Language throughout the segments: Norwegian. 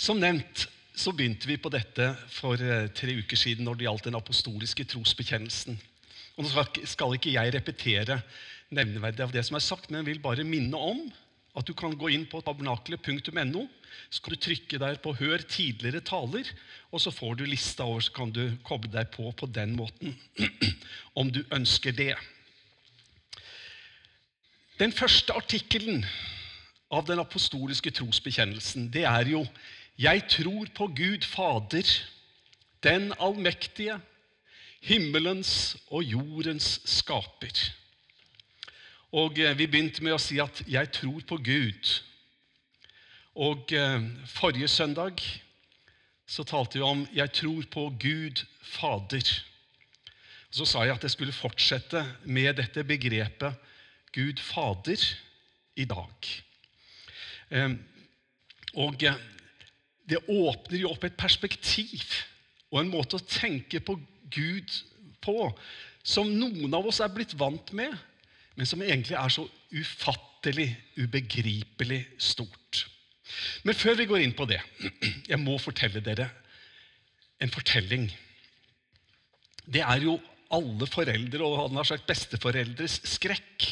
Som nevnt så begynte vi på dette for eh, tre uker siden når det gjaldt den apostoliske trosbekjennelsen. Og Nå skal ikke jeg repetere nevneverdig av det som er sagt, men jeg vil bare minne om at du kan gå inn på tabernakelet.no. Så kan du trykke der på 'Hør tidligere taler', og så får du lista over, så kan du koble deg på på den måten. Om du ønsker det. Den første artikkelen av den apostoliske trosbekjennelsen, det er jo 'Jeg tror på Gud Fader, den allmektige, himmelens og jordens skaper'. Og eh, Vi begynte med å si at 'jeg tror på Gud'. Og eh, Forrige søndag så talte vi om 'jeg tror på Gud Fader'. Så sa jeg at jeg skulle fortsette med dette begrepet Gud Fader i dag. Eh, og det åpner jo opp et perspektiv og en måte å tenke på Gud på som noen av oss er blitt vant med men som egentlig er så ufattelig, ubegripelig stort. Men før vi går inn på det Jeg må fortelle dere en fortelling. Det er jo alle foreldre og han har sagt besteforeldres skrekk.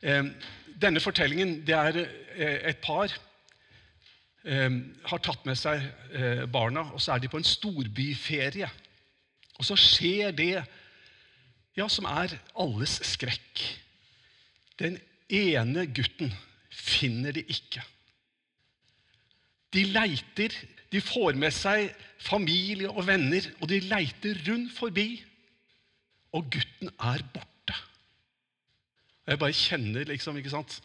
Denne fortellingen det er eh, et par har tatt med seg eh, barna, og så er de på en storbyferie. Og så skjer det ja, som er alles skrekk. Den ene gutten finner de ikke. De leiter, de får med seg familie og venner, og de leiter rundt forbi. Og gutten er borte. Og Jeg bare kjenner liksom, ikke sant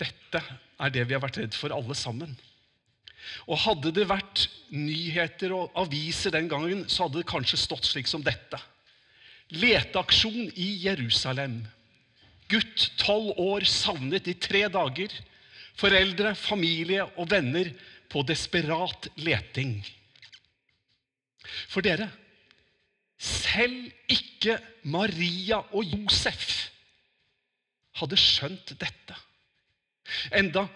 Dette er det vi har vært redd for, alle sammen. Og Hadde det vært nyheter og aviser den gangen, så hadde det kanskje stått slik som dette. Leteaksjon i Jerusalem. Gutt tolv år savnet i tre dager. Foreldre, familie og venner på desperat leting. For dere, selv ikke Maria og Josef hadde skjønt dette. Enda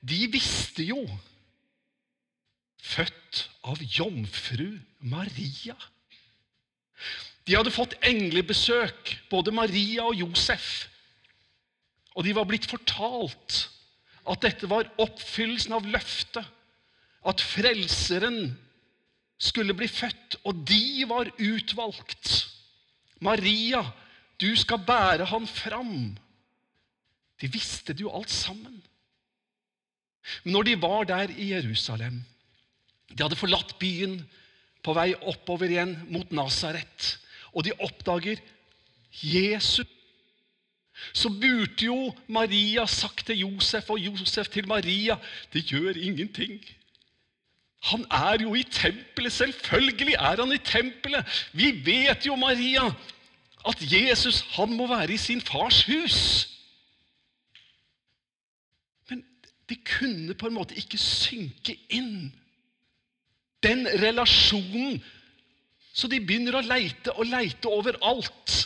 de visste jo Født av jomfru Maria. De hadde fått englebesøk, både Maria og Josef. Og de var blitt fortalt at dette var oppfyllelsen av løftet. At Frelseren skulle bli født, og de var utvalgt. Maria, du skal bære han fram. De visste det jo alt sammen. Men når de var der i Jerusalem De hadde forlatt byen på vei oppover igjen mot Nasaret og de oppdager Jesus, så burde jo Maria sagt til Josef og Josef til Maria det gjør ingenting. Han er jo i tempelet. Selvfølgelig er han i tempelet. Vi vet jo, Maria, at Jesus han må være i sin fars hus. Men det kunne på en måte ikke synke inn den relasjonen så de begynner å leite og leite overalt.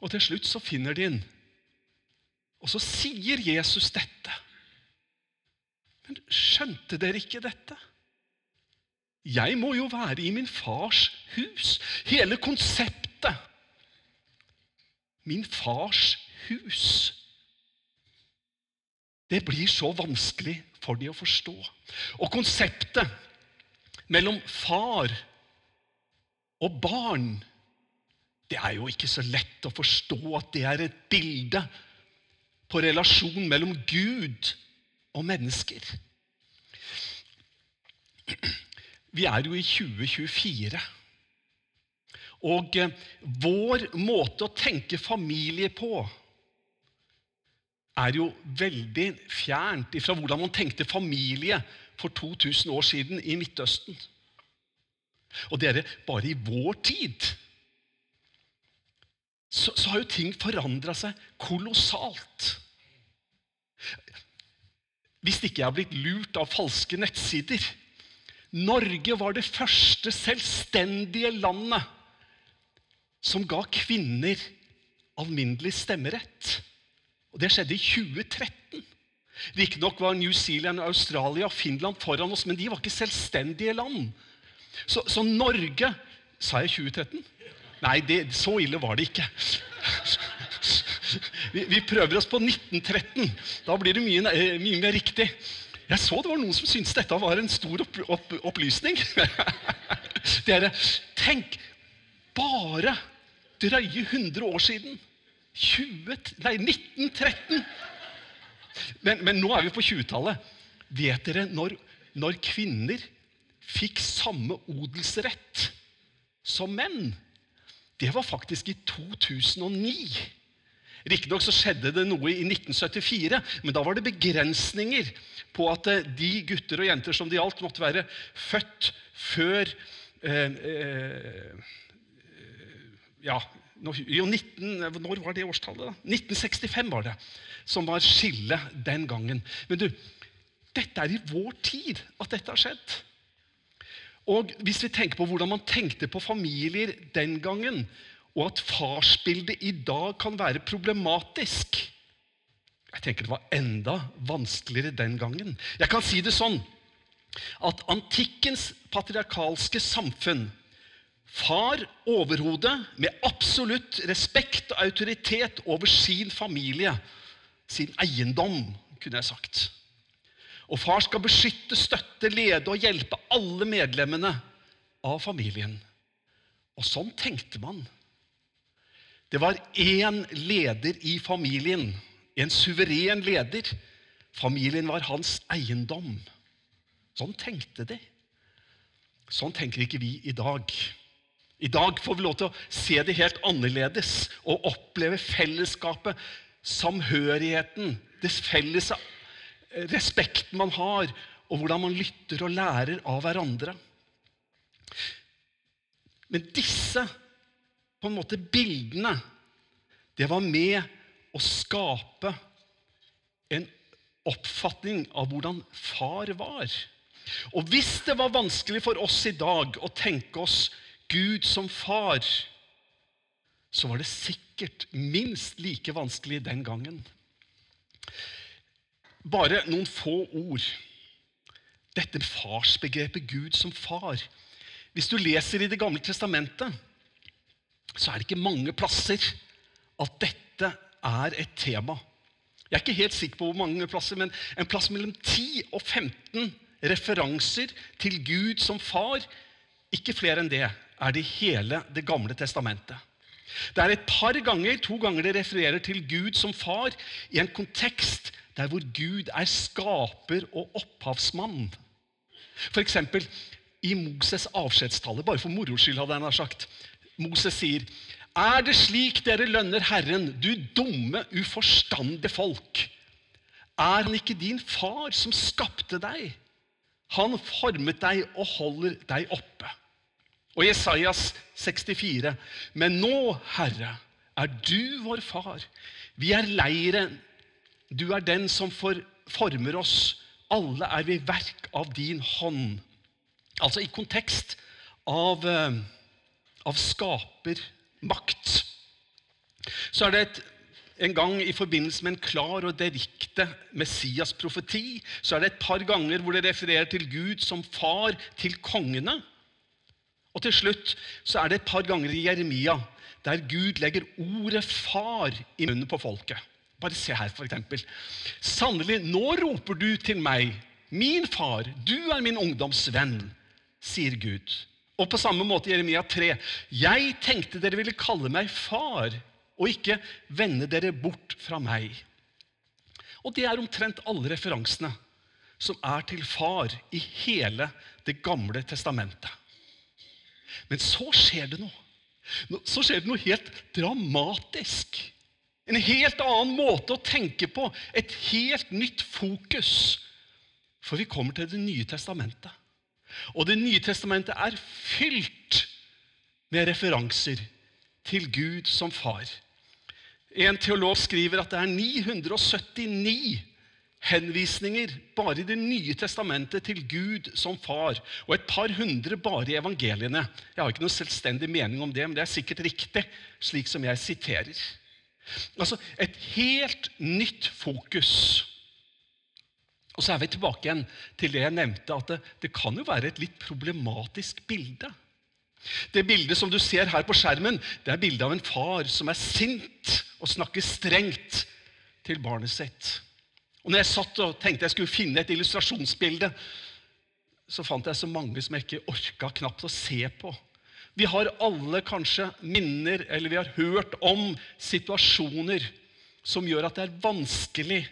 Og til slutt så finner de den. Og så sier Jesus dette. Men skjønte dere ikke dette? Jeg må jo være i min fars hus. Hele konseptet. Min fars hus. Det blir så vanskelig for de å forstå. Og konseptet mellom far og barn, det er jo ikke så lett å forstå at det er et bilde på relasjonen mellom Gud og mennesker. Vi er jo i 2024. Og eh, vår måte å tenke familie på er jo veldig fjernt fra hvordan man tenkte familie for 2000 år siden i Midtøsten. Og dere, bare i vår tid så, så har jo ting forandra seg kolossalt. Hvis ikke jeg har blitt lurt av falske nettsider Norge var det første selvstendige landet som ga kvinner alminnelig stemmerett. Og Det skjedde i 2013. Riktignok var New Zealand, Australia og Finland foran oss, men de var ikke selvstendige land. Så, så Norge Sa jeg 2013? Nei, det, så ille var det ikke. Vi, vi, prøver oss på 1913. Da blir det mye, eh, mye, mer riktig. Jeg så det var noen som syntes dette var en stor opp, opp, opplysning. Dere, tenk bare drøye 100 år siden. 20, nei, 1913! Men, men nå er vi på 20-tallet. Vet dere når, når kvinner fikk samme odelsrett som menn? Det var faktisk i 2009. Riktignok skjedde det noe i 1974, men da var det begrensninger på at eh, de gutter og jenter som det gjaldt, måtte være født før eh, eh, Ja, jo, 19, når var det årstallet? da? 1965 var det som var skillet den gangen. Men du, dette er i vår tid at dette har skjedd. Og Hvis vi tenker på hvordan man tenkte på familier den gangen, og at farsbildet i dag kan være problematisk Jeg tenker det var enda vanskeligere den gangen. Jeg kan si det sånn at antikkens patriarkalske samfunn Far overhodet, med absolutt respekt og autoritet over sin familie, sin eiendom, kunne jeg sagt. Og far skal beskytte, støtte, lede og hjelpe alle medlemmene av familien. Og sånn tenkte man. Det var én leder i familien, en suveren leder. Familien var hans eiendom. Sånn tenkte de. Sånn tenker ikke vi i dag. I dag får vi lov til å se det helt annerledes og oppleve fellesskapet, samhørigheten, det felles respekten man har, og hvordan man lytter og lærer av hverandre. Men disse på en måte bildene, det var med å skape en oppfatning av hvordan far var. Og hvis det var vanskelig for oss i dag å tenke oss Gud som far, så var det sikkert minst like vanskelig den gangen. Bare noen få ord. Dette farsbegrepet Gud som far. Hvis du leser i Det gamle testamentet, så er det ikke mange plasser at dette er et tema. Jeg er ikke helt sikker på hvor mange plasser, men en plass mellom 10 og 15 referanser til Gud som far. Ikke flere enn det er det hele Det gamle testamentet. Det er et par ganger, to ganger det refererer til Gud som far i en kontekst der hvor Gud er skaper og opphavsmann. F.eks. i Moses' avskjedstale, bare for moro skyld, hadde han sagt. Moses sier, 'Er det slik dere lønner Herren, du dumme, uforstandige folk?' Er han ikke din far som skapte deg? Han formet deg og holder deg oppe. Og Jesajas 64.: Men nå, Herre, er du vår far. Vi er leiren. Du er den som former oss. Alle er vi verk av din hånd. Altså i kontekst av, eh, av skapermakt. Så er det et, en gang i forbindelse med en klar og direkte Messias-profeti så er det et par ganger hvor det refererer til Gud som far til kongene. Og til slutt så er det et par ganger i Jeremia der Gud legger ordet 'far' i munnen på folket. Bare se her, f.eks. Sannelig, nå roper du til meg, min far, du er min ungdomsvenn, sier Gud. Og på samme måte Jeremia 3. Jeg tenkte dere ville kalle meg far, og ikke vende dere bort fra meg. Og det er omtrent alle referansene som er til far i hele Det gamle testamentet. Men så skjer det noe. Så skjer det noe helt dramatisk. En helt annen måte å tenke på. Et helt nytt fokus. For vi kommer til Det nye testamentet. Og Det nye testamentet er fylt med referanser til Gud som far. En teolog skriver at det er 979 henvisninger bare i Det nye testamentet til Gud som far, og et par hundre bare i evangeliene. Jeg har ikke noen selvstendig mening om det, men det er sikkert riktig, slik som jeg siterer. Altså et helt nytt fokus Og så er vi tilbake igjen til det jeg nevnte, at det, det kan jo være et litt problematisk bilde. Det bildet som du ser her på skjermen, det er bildet av en far som er sint og snakker strengt til barnet sitt. Og når jeg satt og tenkte jeg skulle finne et illustrasjonsbilde, så fant jeg så mange som jeg ikke orka knapt å se på. Vi har alle kanskje minner, eller vi har hørt om situasjoner som gjør at det er vanskelig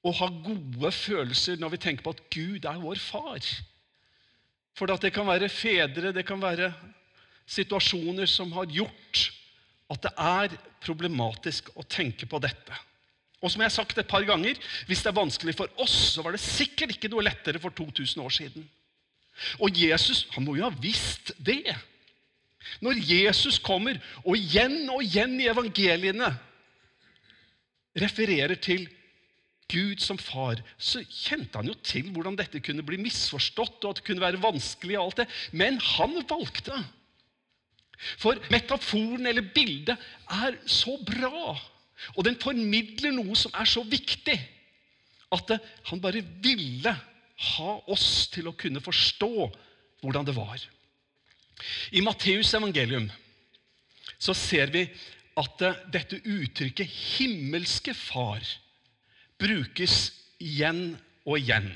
å ha gode følelser når vi tenker på at Gud er vår far. For det kan være fedre, det kan være situasjoner som har gjort at det er problematisk å tenke på dette. Og som jeg har sagt et par ganger, hvis det er vanskelig for oss, så var det sikkert ikke noe lettere for 2000 år siden. Og Jesus han må jo ha visst det. Når Jesus kommer, og igjen og igjen i evangeliene refererer til Gud som far, så kjente han jo til hvordan dette kunne bli misforstått, og at det kunne være vanskelig. og alt det. Men han valgte. For metaforen eller bildet er så bra, og den formidler noe som er så viktig, at han bare ville ha oss til å kunne forstå hvordan det var. I Matteus evangelium så ser vi at dette uttrykket 'himmelske far' brukes igjen og igjen.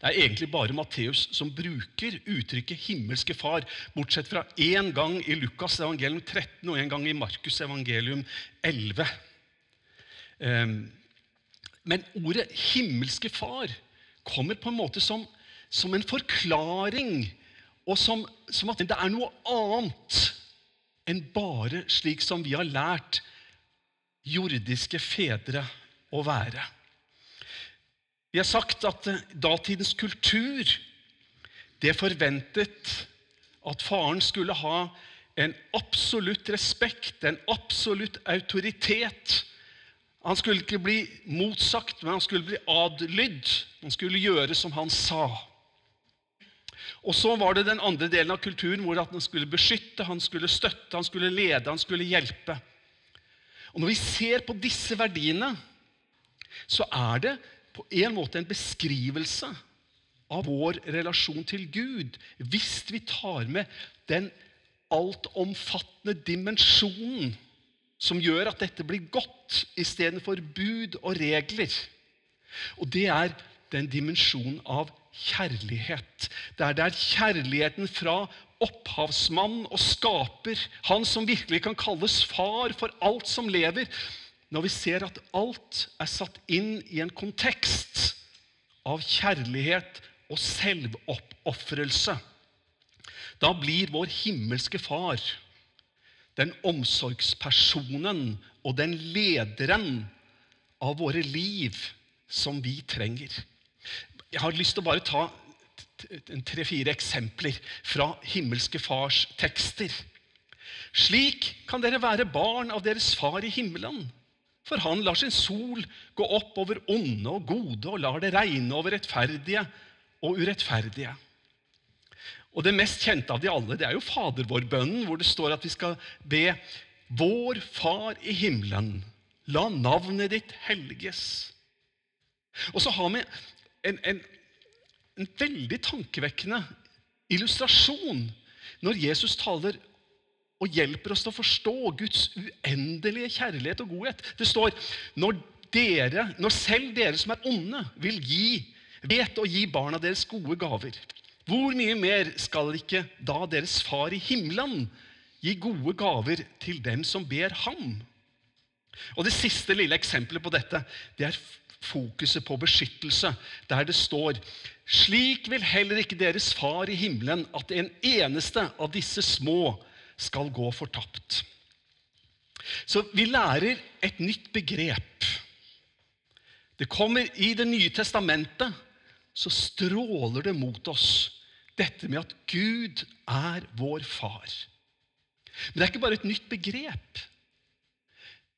Det er egentlig bare Matteus som bruker uttrykket 'himmelske far', bortsett fra én gang i Lukas evangelium 13 og én gang i Markus evangelium 11. Ehm, men ordet 'himmelske far' kommer på en måte som, som en forklaring, og som, som at det er noe annet enn bare slik som vi har lært jordiske fedre å være. Vi har sagt at eh, datidens kultur det forventet at faren skulle ha en absolutt respekt, en absolutt autoritet. Han skulle ikke bli motsagt, men han skulle bli adlydd. Han skulle gjøre som han sa. Og så var det den andre delen av kulturen hvor han skulle beskytte, han skulle støtte, han skulle lede, han skulle hjelpe. Og Når vi ser på disse verdiene, så er det på en måte en beskrivelse av vår relasjon til Gud hvis vi tar med den altomfattende dimensjonen som gjør at dette blir godt istedenfor bud og regler. Og det er den dimensjonen av kjærlighet. Det er kjærligheten fra opphavsmann og skaper, han som virkelig kan kalles far for alt som lever, når vi ser at alt er satt inn i en kontekst av kjærlighet og selvoppofrelse, da blir vår himmelske far den omsorgspersonen og den lederen av våre liv som vi trenger. Jeg har lyst til å bare ta tre-fire eksempler fra himmelske fars tekster. Slik kan dere være barn av deres far i himmelen. For han lar sin sol gå opp over onde og gode og lar det regne over rettferdige og urettferdige. Og Det mest kjente av de alle det er jo Fader vår-bønnen, hvor det står at vi skal be Vår Far i himmelen, la navnet ditt helges. Og så har vi en, en, en veldig tankevekkende illustrasjon når Jesus taler og hjelper oss til å forstå Guds uendelige kjærlighet og godhet. Det står når, dere, når selv dere som er onde, vil gi, vet å gi barna deres gode gaver, hvor mye mer skal ikke da deres far i himmelen gi gode gaver til dem som ber ham? Og Det siste lille eksempelet på dette det er fokuset på beskyttelse, der det står slik vil heller ikke deres far i himmelen at en eneste av disse små skal gå fortapt. Så vi lærer et nytt begrep. Det kommer I Det nye testamentet så stråler det mot oss dette med at Gud er vår far. Men det er ikke bare et nytt begrep.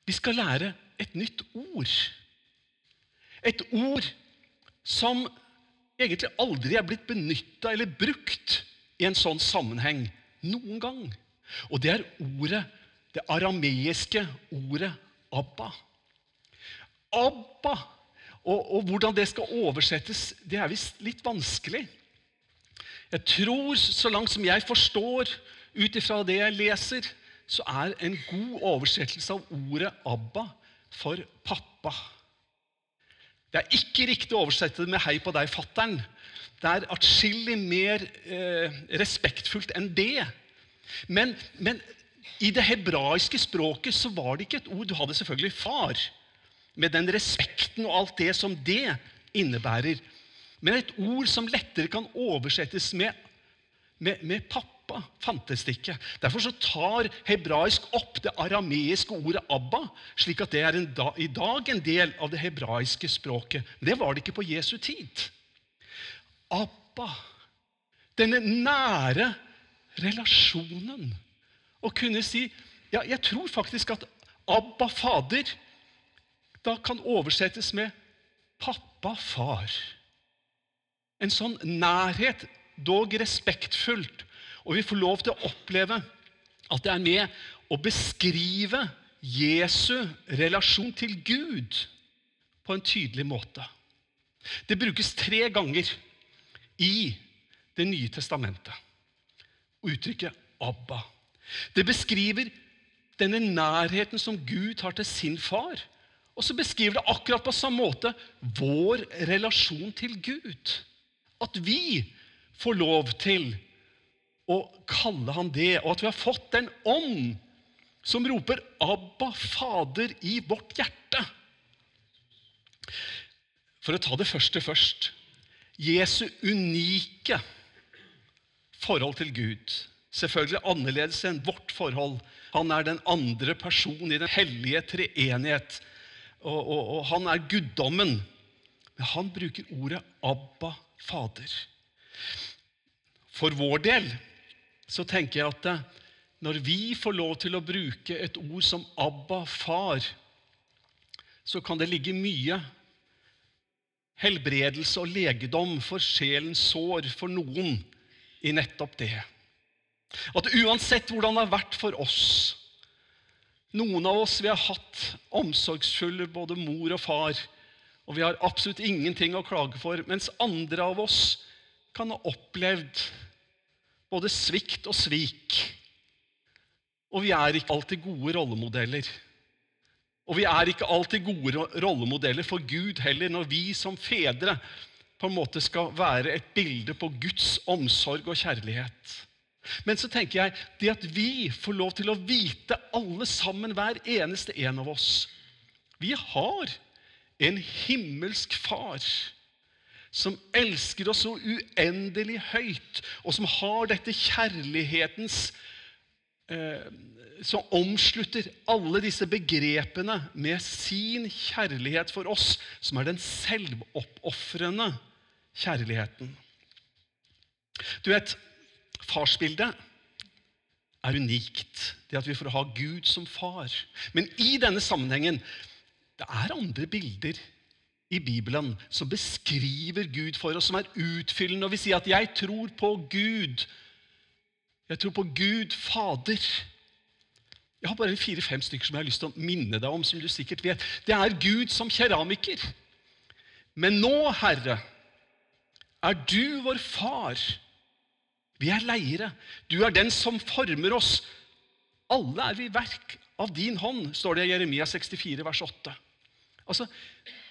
Vi skal lære et nytt ord. Et ord som egentlig aldri er blitt benytta eller brukt i en sånn sammenheng noen gang. Og det er ordet, det arameiske ordet Abba. Abba. Og, og hvordan det skal oversettes, det er visst litt vanskelig. Jeg tror, så langt som jeg forstår, ut ifra det jeg leser, så er en god oversettelse av ordet 'Abba' for pappa. Det er ikke riktig å oversette det med 'hei på deg, fatter'n'. Det er atskillig mer eh, respektfullt enn det. Men, men, i det hebraiske språket så var det ikke et ord Du hadde selvfølgelig far, med den respekten og alt det som det innebærer. Men et ord som lettere kan oversettes med, med, med pappa fantes det ikke. Derfor så tar hebraisk opp det arameiske ordet Abba, slik at det er da, i dag en del av det hebraiske språket. Men det var det ikke på Jesu tid. Abba, denne nære relasjonen. Å kunne si ja, Jeg tror faktisk at Abba, Fader, da kan oversettes med pappa, far. En sånn nærhet, dog respektfullt, og vi får lov til å oppleve at det er med å beskrive Jesu relasjon til Gud på en tydelig måte. Det brukes tre ganger i Det nye testamentet. Uttrykket 'Abba'. Det beskriver denne nærheten som Gud har til sin far. Og så beskriver det akkurat på samme måte vår relasjon til Gud. At vi får lov til å kalle han det, og at vi har fått den ånd som roper 'Abba, Fader' i vårt hjerte. For å ta det første først Jesu unike forhold til Gud. Selvfølgelig annerledes enn vårt forhold. Han er den andre personen i den hellige treenighet. Og, og, og han er guddommen. Men han bruker ordet 'Abba, Fader'. For vår del så tenker jeg at eh, når vi får lov til å bruke et ord som Abba, far, så kan det ligge mye helbredelse og legedom for sjelens sår for noen i nettopp det. At uansett hvordan det har vært for oss Noen av oss vi har hatt omsorgsfulle både mor og far, og vi har absolutt ingenting å klage for, mens andre av oss kan ha opplevd både svikt og svik. Og vi er ikke alltid gode rollemodeller. Og vi er ikke alltid gode rollemodeller for Gud heller, når vi som fedre på en måte skal være et bilde på Guds omsorg og kjærlighet. Men så tenker jeg det at vi får lov til å vite, alle sammen, hver eneste en av oss Vi har en himmelsk far som elsker oss så uendelig høyt, og som har dette kjærlighetens eh, Som omslutter alle disse begrepene med sin kjærlighet for oss, som er den selvoppofrende kjærligheten. Du vet, farsbildet er unikt. Det at vi får ha Gud som far. Men i denne sammenhengen det er andre bilder i Bibelen som beskriver Gud for oss, som er utfyllende. Og vi sier at 'jeg tror på Gud'. Jeg tror på Gud Fader. Jeg har bare fire-fem stykker som jeg har lyst til å minne deg om. som du sikkert vet. Det er Gud som keramiker. Men nå, Herre, er du vår far. Vi er leire. Du er den som former oss. Alle er vi verk av din hånd, står det i Jeremia 64, vers 8. Altså,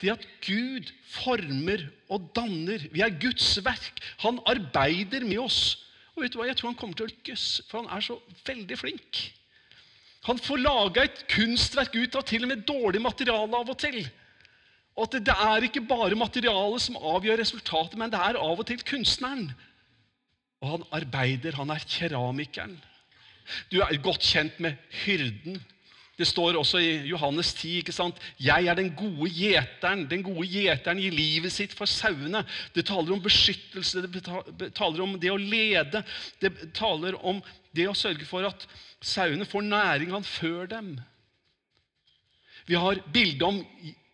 Det at Gud former og danner Vi er Guds verk. Han arbeider med oss. Og vet du hva? Jeg tror han kommer til å lykkes, for han er så veldig flink. Han får laga et kunstverk ut av til og med dårlig materiale av og til. Og at Det er ikke bare materialet som avgjør resultatet, men det er av og til kunstneren. Og han arbeider. Han er keramikeren. Du er godt kjent med hyrden det står også i Johannes 10 ikke sant? 'Jeg er den gode gjeteren'. Den gode gjeteren gir livet sitt for sauene. Det taler om beskyttelse, det taler om det å lede. Det taler om det å sørge for at sauene får næring han før dem. Vi har bildet om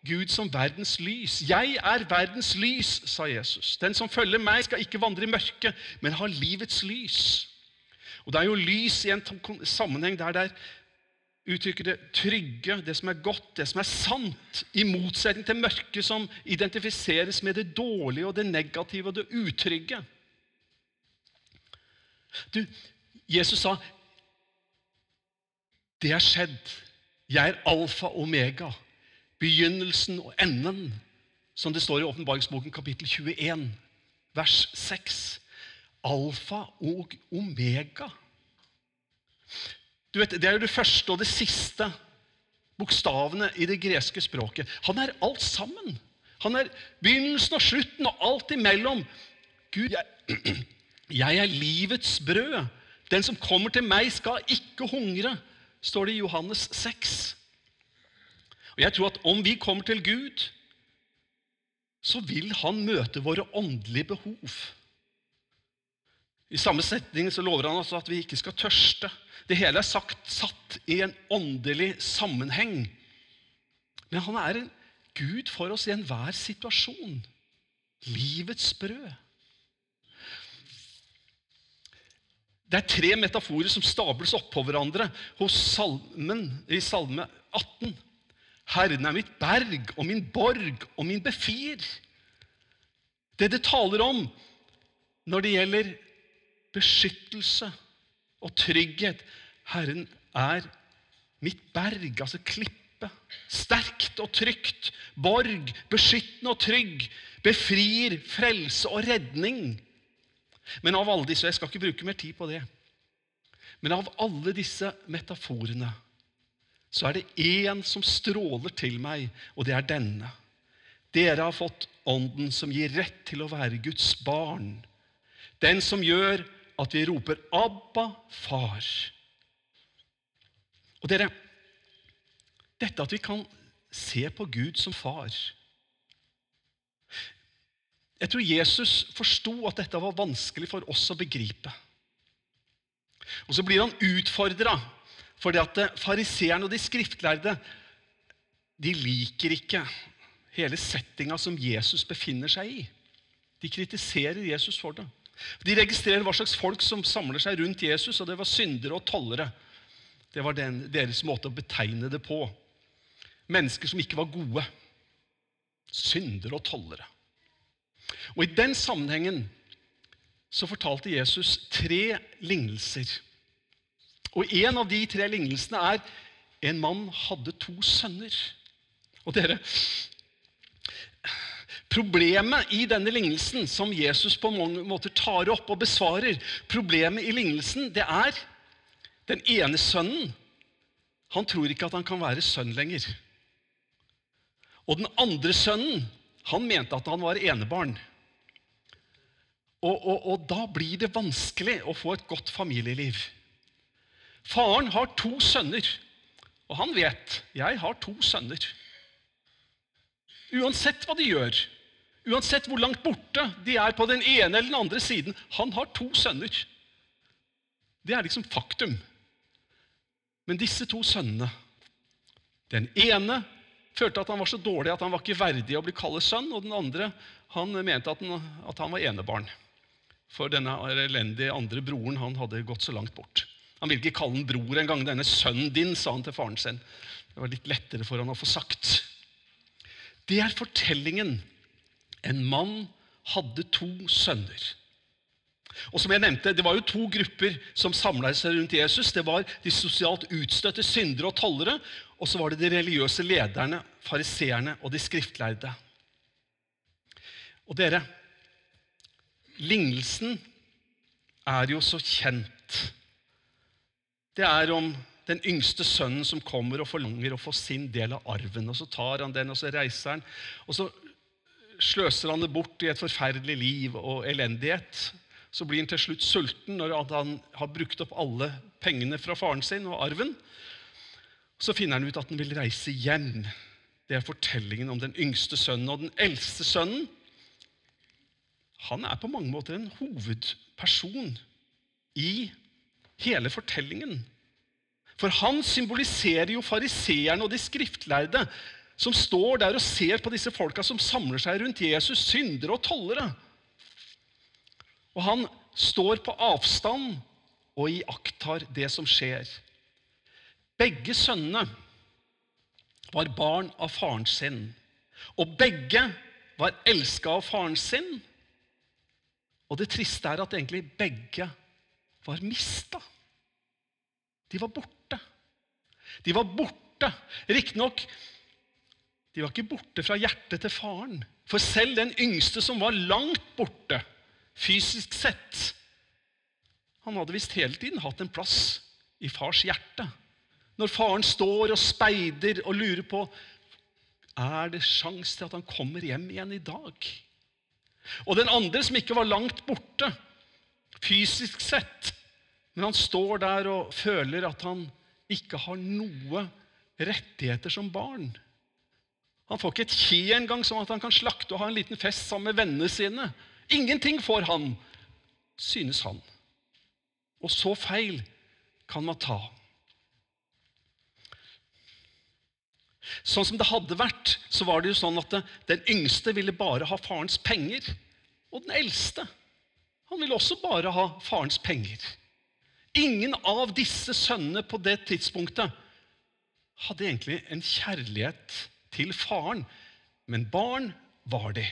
Gud som verdens lys. 'Jeg er verdens lys', sa Jesus. 'Den som følger meg, skal ikke vandre i mørket, men ha livets lys'. Og Det er jo lys i en sammenheng der det er uttrykker det trygge, det som er godt, det som er sant, i motsetning til mørket som identifiseres med det dårlige og det negative og det utrygge. Du, Jesus sa, 'Det er skjedd. Jeg er alfa og omega, begynnelsen og enden', som det står i Åpenbaringsboken kapittel 21, vers 6. Alfa og omega. Du vet, Det er jo det første og det siste bokstavene i det greske språket. Han er alt sammen. Han er begynnelsen og slutten og alt imellom. Gud, jeg, jeg er livets brød. Den som kommer til meg, skal ikke hungre, står det i Johannes 6. Og Jeg tror at om vi kommer til Gud, så vil han møte våre åndelige behov. I samme setning så lover han altså at vi ikke skal tørste. Det hele er sagt, satt i en åndelig sammenheng. Men han er en Gud for oss i enhver situasjon. Livets brød. Det er tre metaforer som stables oppå hverandre hos salmen, i Salme 18. Herren er mitt berg og min borg og min befir. Det det taler om når det gjelder beskyttelse og trygghet Herren er mitt berg, altså klippe. Sterkt og trygt. Borg, beskyttende og trygg. Befrir, frelse og redning. Men av alle disse, Jeg skal ikke bruke mer tid på det. Men av alle disse metaforene så er det én som stråler til meg, og det er denne. Dere har fått Ånden som gir rett til å være Guds barn. Den som gjør at vi roper 'Abba, far'. Og dere, dette at vi kan se på Gud som far Jeg tror Jesus forsto at dette var vanskelig for oss å begripe. Og så blir han utfordra fordi at fariseerne og de skriftlærde de liker ikke hele settinga som Jesus befinner seg i. De kritiserer Jesus for det. De registrerer hva slags folk som samler seg rundt Jesus, og det var syndere og tollere. Det var den, deres måte å betegne det på. Mennesker som ikke var gode. Syndere og tollere. Og I den sammenhengen så fortalte Jesus tre lignelser. Og En av de tre lignelsene er en mann hadde to sønner. Og dere, Problemet i denne lignelsen, som Jesus på mange måter tar opp og besvarer, problemet i lignelsen, det er den ene sønnen. Han tror ikke at han kan være sønn lenger. Og den andre sønnen, han mente at han var enebarn. Og, og, og da blir det vanskelig å få et godt familieliv. Faren har to sønner, og han vet jeg har to sønner. Uansett hva de gjør, uansett hvor langt borte de er på den ene eller den andre siden Han har to sønner. Det er liksom faktum. Men disse to sønnene Den ene følte at han var så dårlig at han var ikke verdig å bli kalt sønn. Og den andre han mente at han, at han var enebarn. For denne elendige andre broren han hadde gått så langt bort. Han ville ikke kalle han bror engang. 'Denne sønnen din', sa han til faren sin. Det var litt lettere for han å få sagt. Det er fortellingen. En mann hadde to sønner. Og som jeg nevnte, Det var jo to grupper som samla seg rundt Jesus. Det var de sosialt utstøtte syndere og tollere. Og så var det de religiøse lederne, fariseerne og de skriftlærde. Og dere, lignelsen er jo så kjent det er om den yngste sønnen som kommer og forlanger å få sin del av arven. og Så tar han den, og så reiser han. Og så sløser han det bort i et forferdelig liv og elendighet. Så blir han til slutt sulten når han har brukt opp alle pengene fra faren sin og arven. Så finner han ut at han vil reise hjem. Det er fortellingen om den yngste sønnen. Og den eldste sønnen han er på mange måter en hovedperson i hele fortellingen. For han symboliserer jo fariseerne og de skriftlærde som står der og ser på disse folka som samler seg rundt Jesus, syndere og tollere. Og han står på avstand og iakttar det som skjer. begge sønnene var barn av faren sin, og begge var elska av faren sin. Og det triste er at egentlig begge var mista. De var borte. De var borte. Riktignok de var ikke borte fra hjertet til faren. For selv den yngste, som var langt borte fysisk sett, han hadde visst hele tiden hatt en plass i fars hjerte. Når faren står og speider og lurer på er det sjanse til at han kommer hjem igjen i dag. Og den andre som ikke var langt borte fysisk sett, men han står der og føler at han ikke har noe rettigheter som barn. Han får ikke et kje engang, sånn at han kan slakte og ha en liten fest sammen med vennene sine. Ingenting får han, synes han. Og så feil kan man ta. Sånn som det hadde vært, så var det jo sånn at den yngste ville bare ha farens penger. Og den eldste han ville også bare ha farens penger. Ingen av disse sønnene på det tidspunktet hadde egentlig en kjærlighet til faren, men barn var de.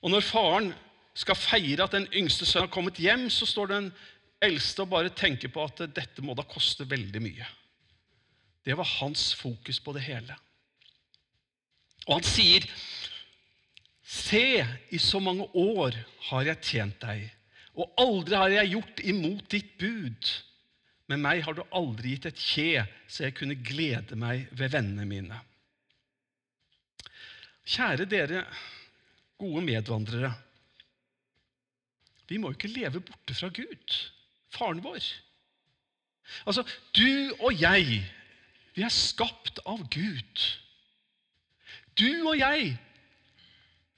Og når faren skal feire at den yngste sønnen har kommet hjem, så står den eldste og bare tenker på at dette må da koste veldig mye. Det var hans fokus på det hele. Og han sier, 'Se, i så mange år har jeg tjent deg, og aldri har jeg gjort imot ditt bud.' 'Med meg har du aldri gitt et kje, så jeg kunne glede meg ved vennene mine.' Kjære dere gode medvandrere. Vi må jo ikke leve borte fra Gud, faren vår. Altså, du og jeg vi er skapt av Gud. Du og jeg,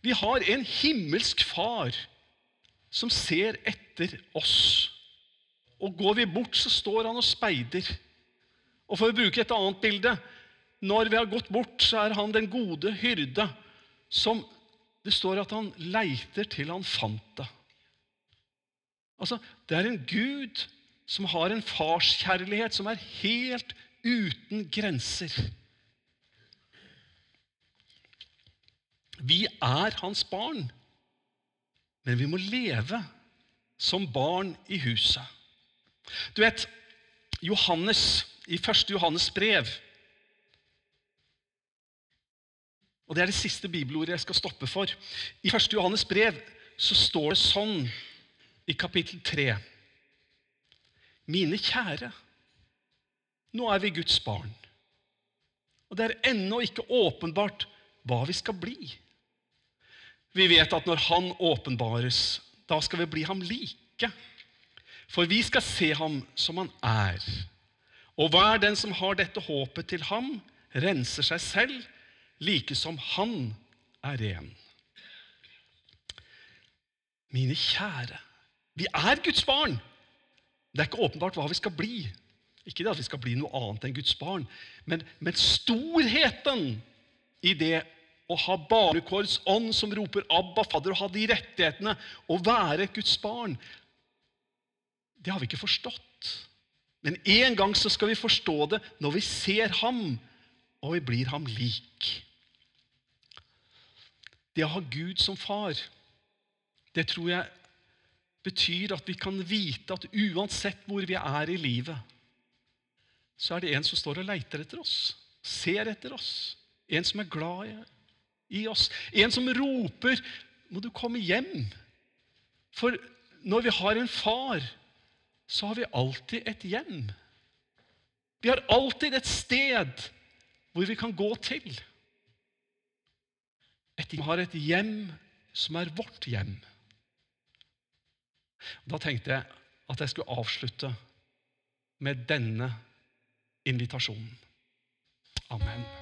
vi har en himmelsk far som ser etter oss. Og går vi bort, så står han og speider. Og for å bruke et annet bilde når vi har gått bort, så er han den gode hyrde som Det står at han leiter til han fant det. Altså, Det er en Gud som har en farskjærlighet som er helt uten grenser. Vi er hans barn, men vi må leve som barn i huset. Du vet, Johannes i 1. Johannes brev Og Det er det siste bibelordet jeg skal stoppe for. I 1. Johannes brev så står det sånn i kapittel 3. Mine kjære, nå er vi Guds barn. Og det er ennå ikke åpenbart hva vi skal bli. Vi vet at når Han åpenbares, da skal vi bli ham like. For vi skal se ham som han er. Og hver den som har dette håpet til ham, renser seg selv, like som han er ren. Mine kjære, vi er Guds barn. Det er ikke åpenbart hva vi skal bli. Ikke det at vi skal bli noe annet enn Guds barn, men, men storheten i det å ha barnekårets ånd som roper 'Abba, Fader', å ha de rettighetene, å være Guds barn, det har vi ikke forstått. Men en gang så skal vi forstå det når vi ser ham, og vi blir ham lik. Det å ha Gud som far, det tror jeg betyr at vi kan vite at uansett hvor vi er i livet, så er det en som står og leiter etter oss, ser etter oss. En som er glad i oss. En som roper 'Må du komme hjem?' For når vi har en far, så har vi alltid et hjem. Vi har alltid et sted hvor vi kan gå til. Et, vi har et hjem som er vårt hjem. Da tenkte jeg at jeg skulle avslutte med denne invitasjonen. Amen.